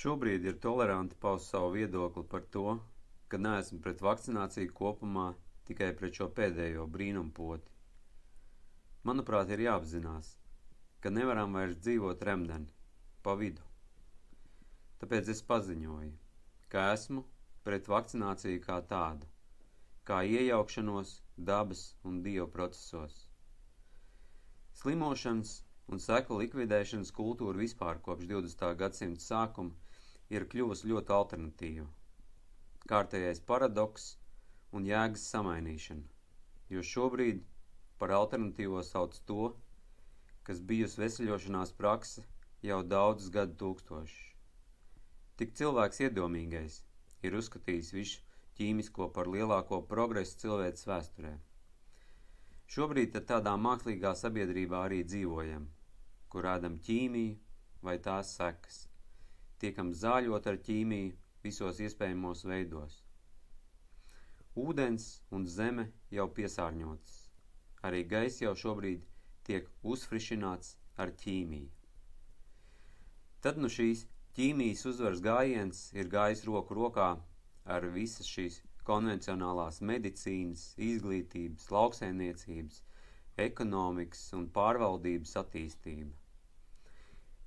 Šobrīd ir toleranti paust savu viedokli par to, ka neesmu pret vakcināciju kopumā, tikai pret šo pēdējo brīnumpoti. Manuprāt, ir jāapzinās, ka nevaram vairs dzīvot remdeni, pa vidu. Tāpēc es paziņoju, ka esmu pret vakcināciju kā tādu, kā iejaukšanos dabas un dievu procesos. Slimošanas un seku likvidēšanas kultūra vispār kopš 20. gadsimta sākuma ir kļuvusi ļoti alternatīva. Kārtējais paradoks un jēgas samainīšana, jo šobrīd par alternatīvo sauc to, kas bijusi veseļošanās prakse jau daudzus gadu tūkstošus. Tik cilvēks iedomīgais ir uzskatījis visu ķīmisko par lielāko progresu cilvēces vēsturē. Šobrīd tādā mākslīgā sabiedrībā arī dzīvojam – kur ēdam ķīmiju vai tās sekas. Tiekam zāļot ar ķīmiju visos iespējamos veidos. Ūdens un zeme jau piesārņotas. Arī gaiss jau šobrīd tiek uzfrišināts ar ķīmiju. Tad nu šīs ķīmijas uzvaras gājiens ir gājis roku rokā ar visas šīs konvencionālās medicīnas, izglītības, lauksēniecības, ekonomikas un pārvaldības attīstība.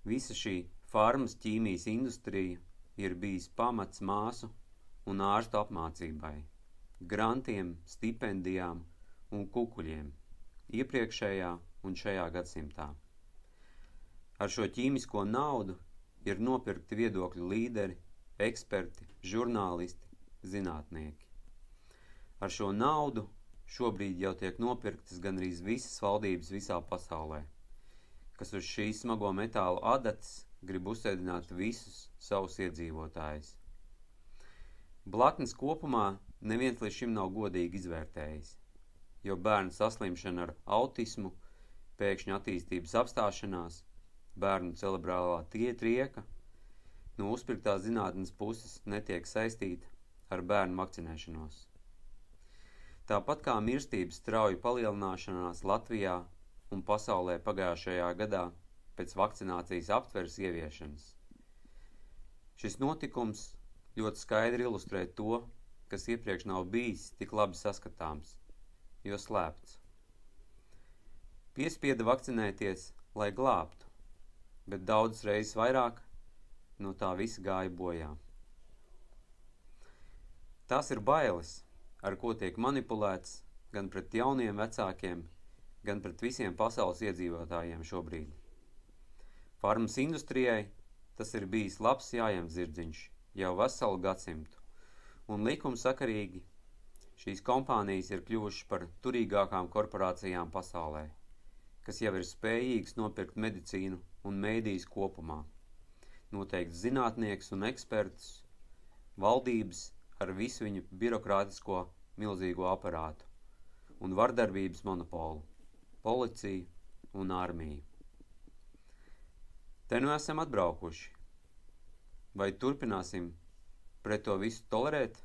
Visa šī farmas ķīmijas industrija ir bijis pamats māsu un ārstu apmācībai, grantiem, stipendijām un kukuļiem iepriekšējā un šajā gadsimtā. Ar šo ķīmisko naudu ir nopirkti viedokļu līderi, eksperti, žurnālisti, zinātnieki. Ar šo naudu šobrīd jau tiek nopirktas gandrīz visas valdības visā pasaulē kas uz šīs smago metālu adatas grib uzsēdināt visus savus iedzīvotājus. Blaknes kopumā neviens līdz šim nav godīgi izvērtējis, jo bērnu saslimšana ar autismu, pēkšņa attīstības apstāšanās, bērnu cerebrālā trieka no uzpirktās zinātnes puses netiek saistīta ar bērnu vakcinēšanos. Tāpat kā mirstības strauja palielināšanās Latvijā un pasaulē pagājušajā gadā pēc vakcinācijas aptveres ieviešanas. Šis notikums ļoti skaidri ilustrē to, kas iepriekš nav bijis tik labi saskatāms, jo slēpts. Piespieda vakcinēties, lai glābtu, bet daudzas reizes vairāk no tā visa gāja bojā. Tās ir bailes, ar ko tiek manipulēts gan pret jauniem vecākiem, gan pret visiem pasaules iedzīvotājiem šobrīd. Farmas industrijai tas ir bijis labs jājam zirdziņš jau veselu gadsimtu, un likumsakarīgi šīs kompānijas ir kļuvušas par turīgākām korporācijām pasaulē, kas jau ir spējīgas nopirkt medicīnu un mēdīs kopumā, noteikt zinātnieks un ekspertus, valdības ar visu viņu birokrātisko milzīgo aparātu un vardarbības monopolu policiju un armiju. Te nu esam atbraukuši. Vai turpināsim pret to visu tolerēt?